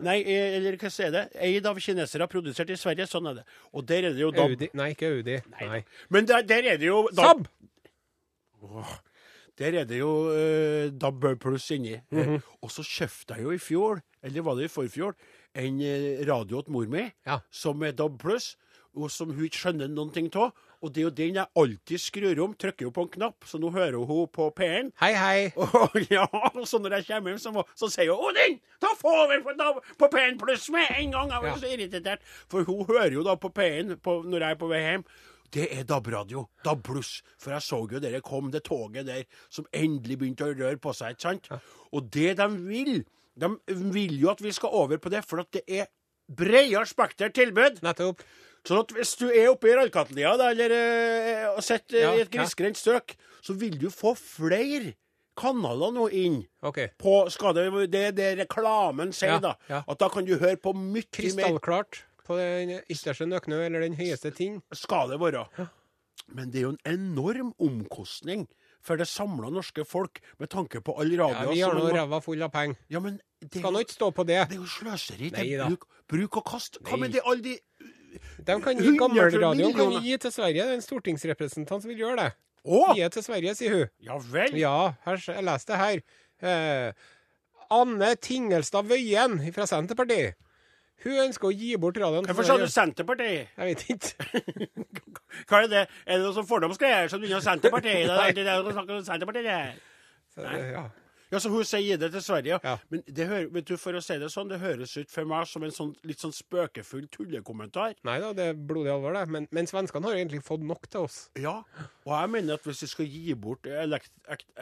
Speaker 3: Nei, eh, eller hva sier det? Eid av kinesere, produsert i Sverige. Sånn er det. Og der er det jo DAB.
Speaker 2: Audi. Nei, ikke Audi. Nei.
Speaker 3: Men der, der er det jo
Speaker 2: Saab!
Speaker 3: Der er det jo uh, DAB pluss inni.
Speaker 2: Mm
Speaker 3: -hmm. Og så kjøpte jeg jo i fjor, eller var det i forfjor, en eh, radio til mor mi
Speaker 2: Ja.
Speaker 3: som er DAB pluss, og som hun ikke skjønner noen ting av. Og det er jo den jeg alltid skrur om, trykker jo på en knapp, så nå hører hun på P1.
Speaker 2: Hei, hei.
Speaker 3: Og ja, og så når jeg kommer hjem, så, må, så sier hun 'Odin, ta få over på, da, på P1 pluss med en gang!' Jeg var
Speaker 2: Ja.
Speaker 3: så irritert. For hun hører jo da på P1 på, når jeg er på vei hjem. Det er DAB-radio. DAB pluss. For jeg så jo dere kom, det toget der som endelig begynte å røre på seg. ikke sant? Og det de vil De vil jo at vi skal over på det, for at det er bredere spekter tilbud.
Speaker 2: Nettopp.
Speaker 3: Sånn at hvis du er oppe i Rallkatlia eller eh, og sitter
Speaker 2: Ja,
Speaker 3: i et grisgrendt strøk, så vil du få flere kanaler nå inn.
Speaker 2: OK.
Speaker 3: På, skal det, det det reklamen sier,
Speaker 2: Ja,
Speaker 3: da.
Speaker 2: ja.
Speaker 3: At da kan du høre på mye mer.
Speaker 2: Krystallklart på den ytterste nøknø eller den høyeste ting.
Speaker 3: Skal det være. Men det er jo en enorm omkostning for det samla norske folk, med tanke på all radio
Speaker 2: Ja, vi har nå ræva full av penger.
Speaker 3: Ja, men det,
Speaker 2: Skal nå ikke stå på det.
Speaker 3: det er jo sløseri til bruk, bruk og kast. Hva med det alle de
Speaker 2: De kan gi Gammelradioen kan gi til Sverige. Det er en stortingsrepresentant som vil gjøre det.
Speaker 3: Åh!
Speaker 2: Gi til Sverige, sier hun.
Speaker 3: Ja vel?
Speaker 2: Ja, her, jeg leste det her. Eh, Anne Tingelstad Wøien fra Senterpartiet. Hun ønsker å gi bort radioen
Speaker 3: Hvorfor sa du Senterpartiet?
Speaker 2: Jeg vet ikke.
Speaker 3: Hva er det? Er det noe sånn fordomsgreier som begynner Senterpartiet? Det er det noe snakk om Senterpartiet. det her.
Speaker 2: Så, ja.
Speaker 3: Ja, så hun sier det til Sverige.
Speaker 2: Ja.
Speaker 3: Men det, hører, vet du, for å si det sånn, det høres ut for meg som en sånn, litt sånn spøkefull tullekommentar.
Speaker 2: Nei da, det er blodig alvor, det. Men, men svenskene har egentlig fått nok til oss.
Speaker 3: Ja, og jeg mener at hvis vi skal gi bort elekt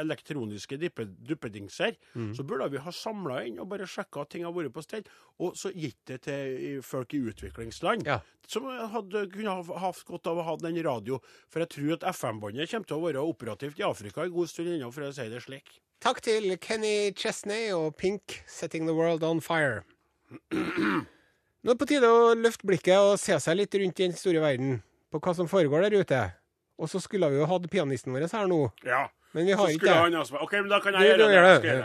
Speaker 3: elektroniske duppedingser,
Speaker 2: Mm.
Speaker 3: så burde vi ha samla inn og bare sjekka at ting har vært på stell, og så gitt det til folk i utviklingsland.
Speaker 2: Ja.
Speaker 3: Som hadde, kunne ha hatt godt av å ha den radio. For jeg tror at FM-båndet kommer til å være operativt i Afrika en god stund ennå, for å si det slik.
Speaker 2: Takk til Kenny Chesney og Pink 'Setting the World on Fire'. Nå er det på tide å løfte blikket og se seg litt rundt i den store verden, på hva som foregår der ute. Og så skulle vi jo hatt pianisten vår her nå.
Speaker 3: Ja.
Speaker 2: Men vi har
Speaker 3: så
Speaker 2: ikke
Speaker 3: han også. OK, men da kan jeg gjøre det.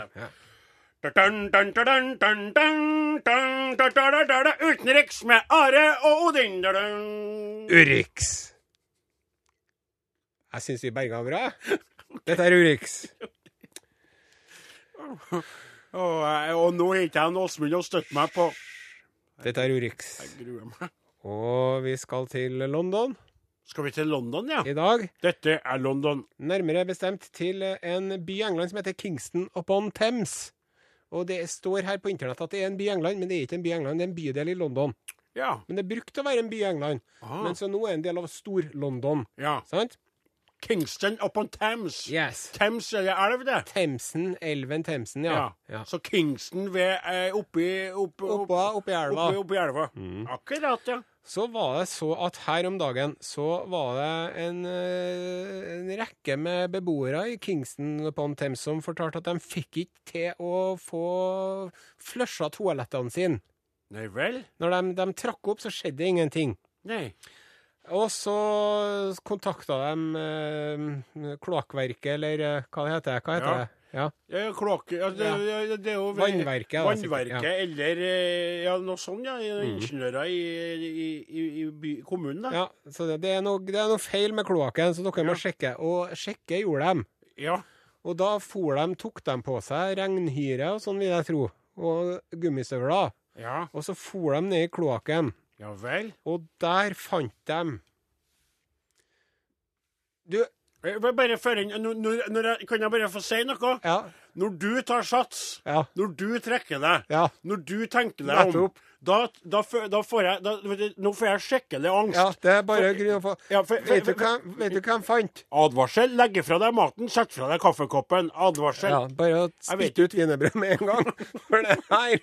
Speaker 2: det.
Speaker 3: Utenriks med Are og Odin.
Speaker 2: Urix. Jeg syns vi berga bra. Dette er Urix.
Speaker 3: Og, og nå har ikke jeg Åsmund å støtte meg på.
Speaker 2: Dette er Urix.
Speaker 3: Jeg gruer meg.
Speaker 2: Og vi skal til London
Speaker 3: Skal vi til London, ja?
Speaker 2: i dag.
Speaker 3: Dette er London.
Speaker 2: Nærmere bestemt til en by i England som heter Kingston upon Thames. Og det står her på internett at det er en by i England, men det er ikke en by i England, det er en bydel i London.
Speaker 3: Ja.
Speaker 2: Men det brukte å være en by i England,
Speaker 3: Aha.
Speaker 2: men så nå er det en del av Stor-London.
Speaker 3: ja.
Speaker 2: Sant?
Speaker 3: Kingston upon Thames.
Speaker 2: Yes.
Speaker 3: Thames er det elv, det.
Speaker 2: Themsen, elven Themsen, ja. ja.
Speaker 3: Så Kingston ved eh, oppi opp, opp,
Speaker 2: Oppå, oppi elva.
Speaker 3: oppi, oppi elva. Akkurat, ja.
Speaker 2: Så var det så at her om dagen så var det en, eh, en rekke med beboere i Kingston upon Thames som fortalte at de fikk ikke til å få flusha toalettene sine.
Speaker 3: Nei vel?
Speaker 2: Når de, de trakk opp, så skjedde det ingenting.
Speaker 3: Nei.
Speaker 2: Og så kontakta de eh, kloakkverket, eller eh, hva det heter Hva heter
Speaker 3: Ja.
Speaker 2: det? Ja.
Speaker 3: Ja, kloak, ja, det, ja, det er jo
Speaker 2: Vannverket, da,
Speaker 3: Vannverket,
Speaker 2: ja.
Speaker 3: eller eh, ja, noe sånt, ja. Ingeniører i, i, i, i by, kommunen, da.
Speaker 2: ja så det, det, er noe, det er noe feil med kloakken, så dere må sjekke. Og sjekke gjorde de.
Speaker 3: Ja.
Speaker 2: Og da for de, tok de på seg regnhyre og sånn, vil jeg tro. Og gummistøvler.
Speaker 3: Ja.
Speaker 2: Og så for de ned i kloakken.
Speaker 3: Ja vel.
Speaker 2: Og der fant de Du,
Speaker 3: Bare før når, når, jeg, Kan jeg bare få si noe?
Speaker 2: ja.
Speaker 3: Når du tar sats,
Speaker 2: Ja.
Speaker 3: når du trekker deg,
Speaker 2: Ja.
Speaker 3: når du tenker deg om, da, da, da får jeg da, Nå får jeg skikkelig angst.
Speaker 2: ja det er bare grunn få
Speaker 3: Ja,
Speaker 2: Vet du hva vet du hva fant?
Speaker 3: Advarsel. Legge fra deg maten, sett fra deg kaffekoppen. Advarsel.
Speaker 2: Ja, bare å spytte ut wienerbrød med en gang. For det her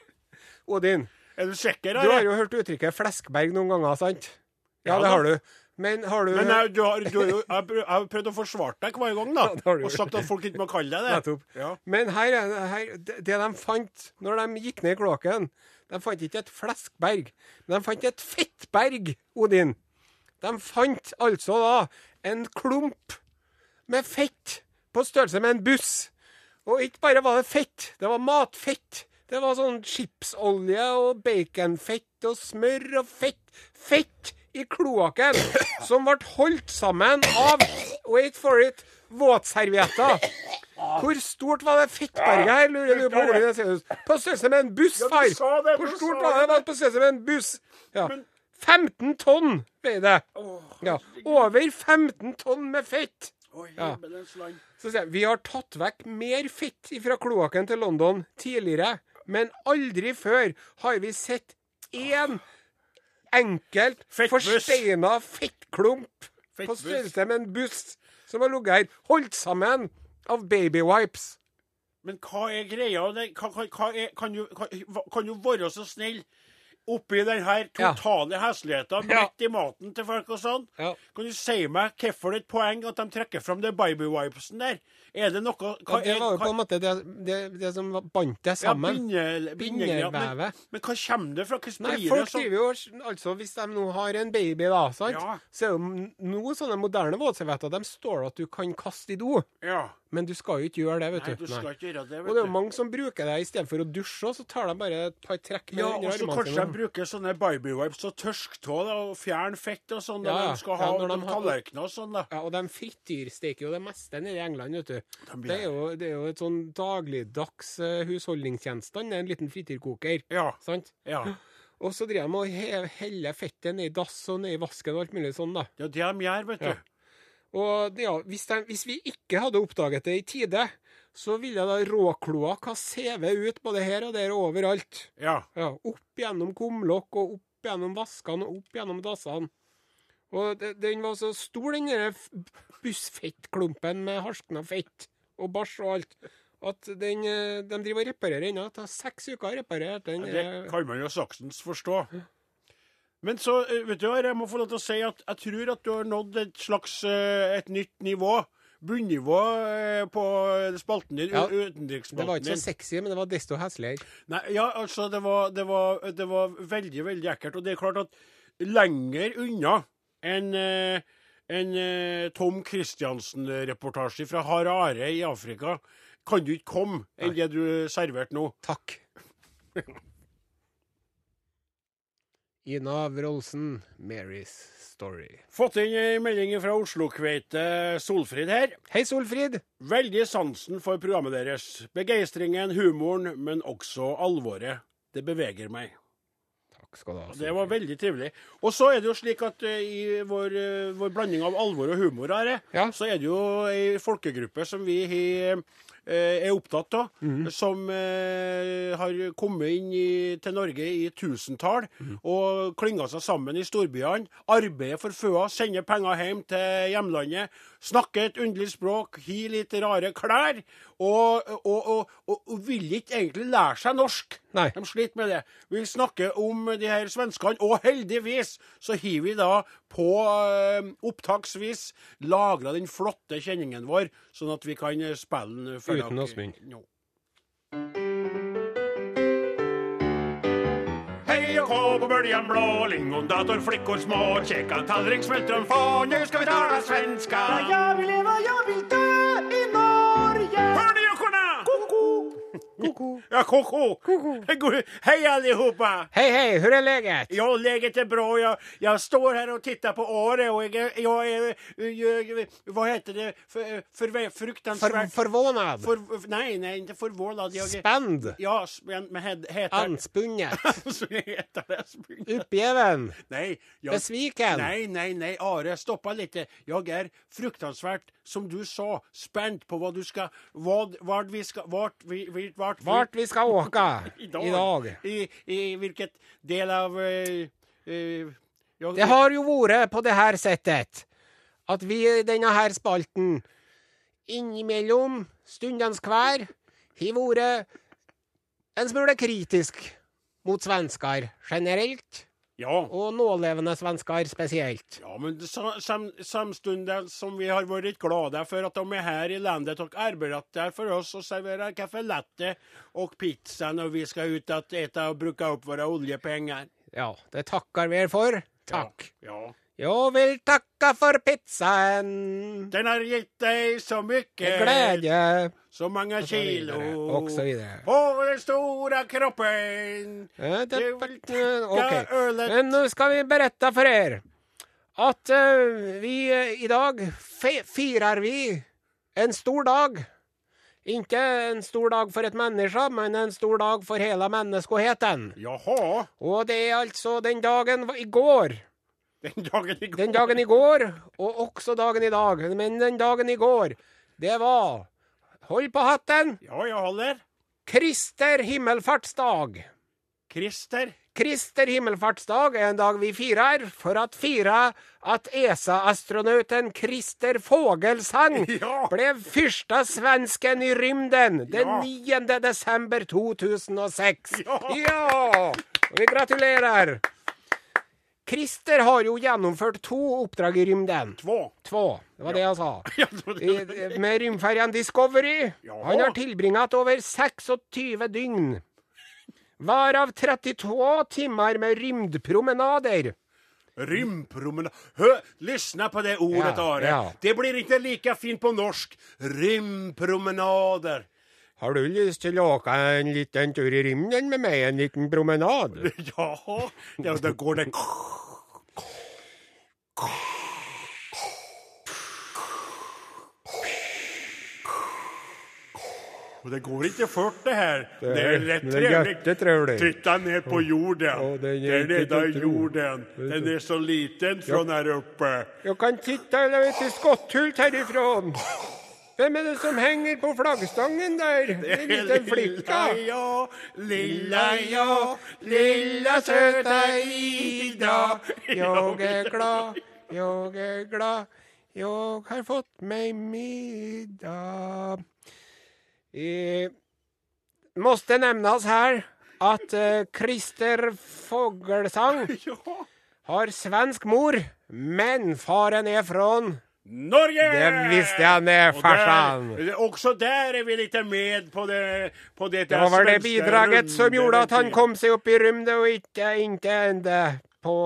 Speaker 2: Odin,
Speaker 3: Er du sikker?
Speaker 2: du har jo hørt uttrykket 'fleskberg' noen ganger, sant? Ja, det har du. Men har du
Speaker 3: Men jeg, du har, du har jo, jeg har prøvd- å forsvare deg hver gang, da.
Speaker 2: Ja,
Speaker 3: og sagt at folk ikke må kalle deg det.
Speaker 2: Nettopp.
Speaker 3: Ja.
Speaker 2: Men her er her, det de fant når de gikk ned i kloakken De fant ikke et fleskberg, men de fant et fettberg, Odin. De fant altså da en klump med fett på størrelse med en buss. Og ikke bare var det fett, det var matfett. Det var sånn chipsolje og baconfett og smør og fett. Fett i kloakken som ble holdt sammen av wait for it våtservietter. Hvor stort var det fettberget her, lurer du på? Ole På størrelse med en buss, far. Hvor stort var det? på størrelse med en buss. Ja. 15 tonn veier det. Ja. Over 15 tonn med fett. Ja. Så sier jeg, Vi har tatt vekk mer fett fra kloakken til London tidligere, men aldri før har vi sett én enkelt, forsteina fettklump på størrelse med en buss som har ligget her, holdt sammen av babywipes.
Speaker 3: Men hva er greia? Kan, kan, kan, du, kan, kan du være så snill oppi den her
Speaker 2: Ja.
Speaker 3: totale hesligheten
Speaker 2: Ja.
Speaker 3: midt i maten til folk og sånn?
Speaker 2: Ja.
Speaker 3: Kan du si meg hvorfor det er et poeng at de trekker fram det baby wipesen der? Er det noe hva
Speaker 2: Ja, det var jo på en måte det, det, det som bandt det
Speaker 3: Ja,
Speaker 2: sammen.
Speaker 3: binde- Bindevevet. Men, men hva kommer det fra? Hvordan
Speaker 2: Nei,
Speaker 3: blir
Speaker 2: folk
Speaker 3: det sånn?
Speaker 2: driver jo Altså, hvis de nå har en baby, da, sant,
Speaker 3: Ja.
Speaker 2: så er jo nå sånne moderne våtservietter De står at du kan kaste i do,
Speaker 3: Ja.
Speaker 2: men du skal jo ikke gjøre det, vet
Speaker 3: Nei,
Speaker 2: du.
Speaker 3: skal ikke gjøre det,
Speaker 2: Og det er jo mange som bruker det istedenfor å dusje, så tar de bare et par trekk med
Speaker 3: Ja,
Speaker 2: armene sine.
Speaker 3: Bruker sånne babywipes og tørsketå og fjerner fett og sånn
Speaker 2: Ja,
Speaker 3: når
Speaker 2: ja.
Speaker 3: de skal
Speaker 2: Ja,
Speaker 3: ha
Speaker 2: de
Speaker 3: tallerkener og sånn. da.
Speaker 2: Ja, og de frityrsteker jo det meste nede i England, vet du.
Speaker 3: blir-
Speaker 2: Det er jo, det er jo et sånn dagligdags uh, husholdningsgjenstand, er en liten frityrkoker.
Speaker 3: Ja.
Speaker 2: Sant?
Speaker 3: ja.
Speaker 2: Og så driver de og he- heller fettet ned i dass og ned i vasken og alt mulig sånn, da.
Speaker 3: Er det de gjør, vet du.
Speaker 2: Ja. Og ja, hvis, de, hvis vi ikke hadde oppdaget det i tide, så ville da råkloakk ha sevet ut både her og der og overalt.
Speaker 3: Ja.
Speaker 2: Ja, opp gjennom kumlokk og opp gjennom vaskene og opp gjennom dassene. Og det, den var så stor, den der bussfettklumpen med harskna fett og bæsj og alt, at den, eh, de driver og reparerer ennå. Det tar seks uker å reparere den.
Speaker 3: Det
Speaker 2: der-
Speaker 3: kan man jo saksens forstå. Men så, eh, vet du hva, jeg må få lov til å si at jeg tror at du har nådd et slags eh, et nytt nivå. Bunnivå eh, på spalten din,
Speaker 2: Ja,
Speaker 3: din.
Speaker 2: Det var ikke så sexy, men det var desto hesligere.
Speaker 3: Nei, ja, altså, det var, det, var, det var veldig, veldig ekkelt. Og det er klart at lenger unna enn eh, en eh, Tom Christiansen-reportasje fra Harare i Afrika kan du ikke komme enn det du serverte nå.
Speaker 2: Takk. Ina Wroldsen, 'Mary's Story'.
Speaker 3: Fått inn ei melding fra Oslo-kveite Solfrid her.
Speaker 2: Hei, Solfrid.
Speaker 3: Veldig sansen for programmet deres. Begeistringen, humoren, men også alvoret. Det beveger meg.
Speaker 2: Takk skal du ha.
Speaker 3: Det var veldig trivelig. Og så er det jo slik at eh, i vår, eh, vår blanding av alvor og humor her,
Speaker 2: Ja.
Speaker 3: så er det jo ei folkegruppe som vi har, er opptatt av,
Speaker 2: Mhm.
Speaker 3: som eh, har kommet inn i, til Norge i tusentall
Speaker 2: Mhm.
Speaker 3: og klynga seg sammen i storbyene. Arbeider for føa, sender penger hjem til hjemlandet. Snakker et underlig språk, har litt rare klær. Og, og, og, og, vil ikke egentlig lære seg norsk.
Speaker 2: Nei.
Speaker 3: De sliter med det. Vi snakker om de her svenskene, og heldigvis så har vi da på eh, opptaksvis lagra den flotte kjenningen vår, sånn at vi kan spille den
Speaker 2: Uten Åsmund.
Speaker 3: nå. Och hå på böljan blå, lingondator, flickor små, käka tallrik, smultron få, nu ska vi tala svenska.
Speaker 6: Ja, Jag vill leva, jag vill dö i Norge.
Speaker 3: Hör ni? Koko! Ja, koko! God- Hej allihopa!
Speaker 2: Hei, hei, hur är läget?
Speaker 3: Ja, läget är bra. Jag, jag står här och tittar på Are och jag, är- jag är... Jag, vad heter det? För, för,
Speaker 2: For,
Speaker 3: fruktansvärt...
Speaker 2: förvånad.
Speaker 3: För, nej, nej, inte förvånad. Jag, är-
Speaker 2: Spänd.
Speaker 3: Ja, men men het- heter... Heter.
Speaker 2: Uppgiven.
Speaker 3: Nej, jag,
Speaker 2: Besviken.
Speaker 3: nej, nej, nej. Are, stoppa lite. Jag är fruktansvärt, som du sa, spänd på vad du ska... Vad, vart vi ska... Vart vi... vi- Vart, vi-
Speaker 2: Vart vi skal åka
Speaker 3: i
Speaker 2: dag.
Speaker 3: I, I vilket del av... uh, uh,
Speaker 2: Det har jo vært på det her settet at vi i denne her spalten innimellom stundens hver har vært en smule kritisk mot svensker generelt,
Speaker 3: Ja.
Speaker 2: og nålevende svensker spesielt.
Speaker 3: Ja, men samtidig som vi har vært glade for at de er her i landet og arbeider for oss og serverer kaffe latte og pizza når vi skal ut og äta og bruke opp våre oljepenger.
Speaker 2: Ja, det takker vi for. Takk.
Speaker 3: Ja.
Speaker 2: Jeg vil takke for pizzaen.
Speaker 3: Den har gitt deg så mye
Speaker 2: glede.
Speaker 3: Så mange
Speaker 2: og så
Speaker 3: kilo.
Speaker 2: Og så videre.
Speaker 3: På den store kroppen.
Speaker 2: Eh, det-
Speaker 3: Det
Speaker 2: vil Ok.
Speaker 3: ølet
Speaker 2: Men nå skal vi berette for dere at uh, vi uh, i dag firer vi en stor dag. Ikke en stor dag for et menneske, men en stor dag for hele menneskeheten.
Speaker 3: Jaha.
Speaker 2: Og det er altså den dagen i går.
Speaker 3: Den dagen igår.
Speaker 2: Den dagen i går, og også dagen i dag. Men den dagen i går, det var Hold på hatten!
Speaker 3: Ja, jeg holder.
Speaker 2: Krister himmelfartsdag.
Speaker 3: Krister?
Speaker 2: Krister himmelfartsdag er en dag vi firer for at fire at ESA-astronauten Krister Fogelsang
Speaker 3: Ja.
Speaker 2: ble første svensken i rymden den
Speaker 3: Ja.
Speaker 2: 9. desember 2006.
Speaker 3: Ja.
Speaker 2: ja! Vi gratulerer. Christer har jo gjennomført to oppdrag i rymden.
Speaker 3: Två.
Speaker 2: Två. Det var det jeg sa.
Speaker 3: Ja, det var det.
Speaker 2: I, med rymferjen Discovery.
Speaker 3: Ja.
Speaker 2: Han har tilbringet over 26 dygn. Varav 32 timer med rymdpromenader.
Speaker 3: Rymdpromenad. Hør, lyssna på det ordet,
Speaker 2: Ja,
Speaker 3: Are.
Speaker 2: ja.
Speaker 3: Det blir ikke like fint på norsk. Rymdpromenader.
Speaker 2: Har du lyst til å åke en liten tur i rymden med meg? En liten promenad?
Speaker 3: Ja, ja da går det Og det går ikke fort det her. Det
Speaker 2: er det
Speaker 3: trevligt.
Speaker 2: jättetrevligt.
Speaker 3: Titta ned på jorden.
Speaker 2: Oh, det
Speaker 3: er
Speaker 2: nede
Speaker 3: i jorden. Den er så liten fra der oppe.
Speaker 2: Jeg kan titte litt i skotthult herifrån. Hvem er det som henger på flaggstangen der? En liten flicka.
Speaker 3: Ja, lilla jag, lilla söta Ida.
Speaker 2: Jeg er glad, jeg er glad, jeg har fått meg middag. Eh, måste nämnas här at eh, Christer Fogelsang
Speaker 3: Ja.
Speaker 2: har svensk mor, men faren er från...
Speaker 3: Norge!
Speaker 2: Det visste jeg, det,
Speaker 3: farsan.
Speaker 2: farsan.
Speaker 3: der, også der er vi litt med på det, på det
Speaker 2: Det var det
Speaker 3: bidraget
Speaker 2: bidraget som gjorde at han kom seg opp i rymden og ikke inte på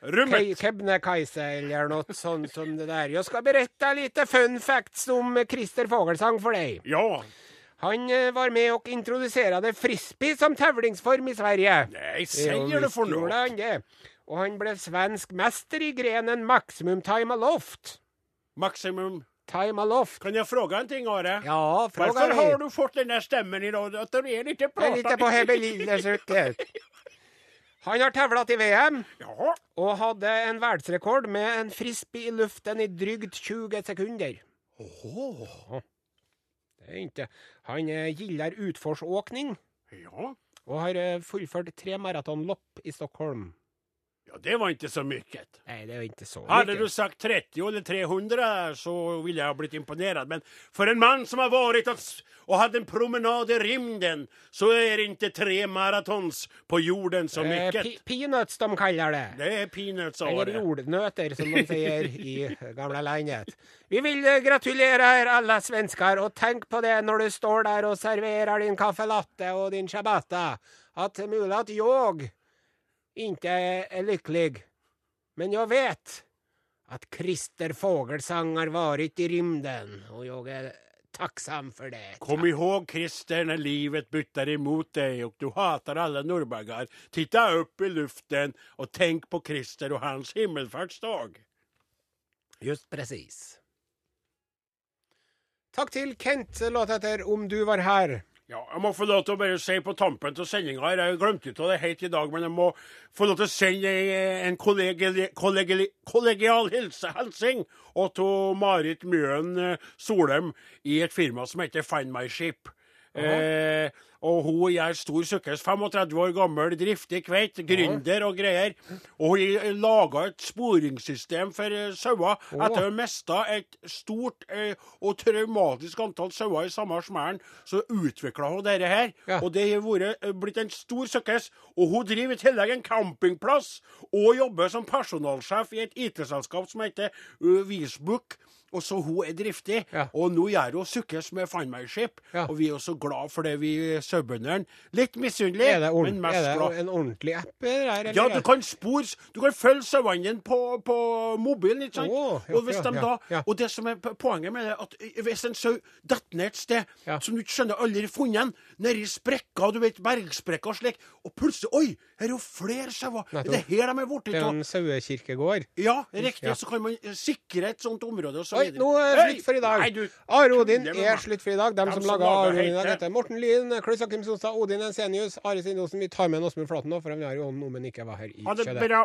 Speaker 2: Kebnekaise eller noe sånt som det der. Jeg skal berette litt fun facts om Christer Fogelsang for deg.
Speaker 3: Ja.
Speaker 2: Han eh, var med og introduserte frisbee som tevlingsform i Sverige.
Speaker 3: Nei, sier du for noe?
Speaker 2: Og han ble svensk mester i grenen maximum time aloft.
Speaker 3: Maximum.
Speaker 2: Time aloft.
Speaker 3: Kan jeg fråga en ting, Are?
Speaker 2: Ja, fråga
Speaker 3: Varför har du fått den där stämmen idag? Att du är lite
Speaker 2: Det er litt på hebelillesuket. Han har tevlet i VM
Speaker 3: ja.
Speaker 2: og hadde en verdensrekord med en frisbee i luften i drygt 20 sekunder.
Speaker 3: Åh.
Speaker 2: Det er ikke. Han gilder utforsåkning
Speaker 3: Ja.
Speaker 2: og har eh, fullført tre maratonlopp i Stockholm.
Speaker 3: Ja, det var inte så mycket.
Speaker 2: Nei, det var ikke så
Speaker 3: Hade
Speaker 2: mye.
Speaker 3: du sagt 30 eller 300 så ville jag ha blivit imponerad. Men för en man som har varit och, och hade en promenad i rymden så är inte tre maratons på jorden så
Speaker 2: Eh,
Speaker 3: mycket.
Speaker 2: pi- peanuts, de kaller det.
Speaker 3: Det är peanuts
Speaker 2: Eller jordnötter, som de sier i gamla landet. Vi vil gratulera gratulere er alle svenskar, og tenk på det når du står der og serverer din kaffelatte och din ciabatta, at det er mulig at jeg ikke er lykkelig. Men jeg vet at Christer Fogelsang har varit i rymden, og jeg er tacksam for det.
Speaker 3: Kom ihåg Christer när livet bytter emot dig och du hatar alla norrbaggar. Titta upp i luften och tänk på Christer och hans himmelfartsdag.
Speaker 2: Just presis. Takk til Kent, låt etter Om du var her.
Speaker 3: Ja, jeg må få lov til å bare si på tampen til sendinga jeg glemte ut av det helt i dag, men jeg må få lov til å sende en kollegial, kollegial, kollegial hilsing til Marit Mjøen eh, Solheim i et firma som heter Find My Ship. Eh, og hun er stor sukkers, 35 år gammel, driftig kveit, gründer og greier. Og hun laga et sporingssystem for eh, sauer etter å ha mista et stort eh, og traumatisk antall sauer i samme smellen. Så utvikla hun dette her,
Speaker 2: Ja.
Speaker 3: og det har eh, blitt en stor sukkers. Og hun driver i tillegg en campingplass og jobber som personalsjef i et IT-selskap som heter uh, Visbook. Og så hun er driftig,
Speaker 2: Ja.
Speaker 3: og nå gjør hun sukkes med Find My Ship.
Speaker 2: Ja.
Speaker 3: Og vi er også glad for det, vi sauebøndene. Litt misunnelige, men mest glad.
Speaker 2: er det
Speaker 3: glad.
Speaker 2: en ordentlig app? Der?
Speaker 3: Ja, du kan spore Du kan følge sauene dine på, på mobilen, ikke sant?
Speaker 2: Oh, ja,
Speaker 3: og hvis de da. Og det som er poenget med det, at hvis en sau detter ned et sted som du ikke skjønner aldri funnet den, nedi sprekker, du vet, bergsprekker og slik, og plutselig Oi, her er jo flere sauer! Er det her de er borti?
Speaker 2: Det er en sauekirkegård.
Speaker 3: Ja, riktig.
Speaker 2: Ja.
Speaker 3: Så kan man sikre et sånt område og så
Speaker 2: Oi, nå er det slutt for i dag.
Speaker 3: Nei, du,
Speaker 2: Are Odin er slutt for i dag.
Speaker 3: Dem
Speaker 2: som
Speaker 3: som
Speaker 2: laga Are Odin i dag,
Speaker 3: heter-
Speaker 2: Morten Lyn, Klaus Akim Sonstad, Odin Ensenius, Are Sindosen. Vi tar med Åsmund Flaten nå, for han har jo om noe men ikke var her i
Speaker 3: Ha det
Speaker 2: kjødet.
Speaker 3: bra.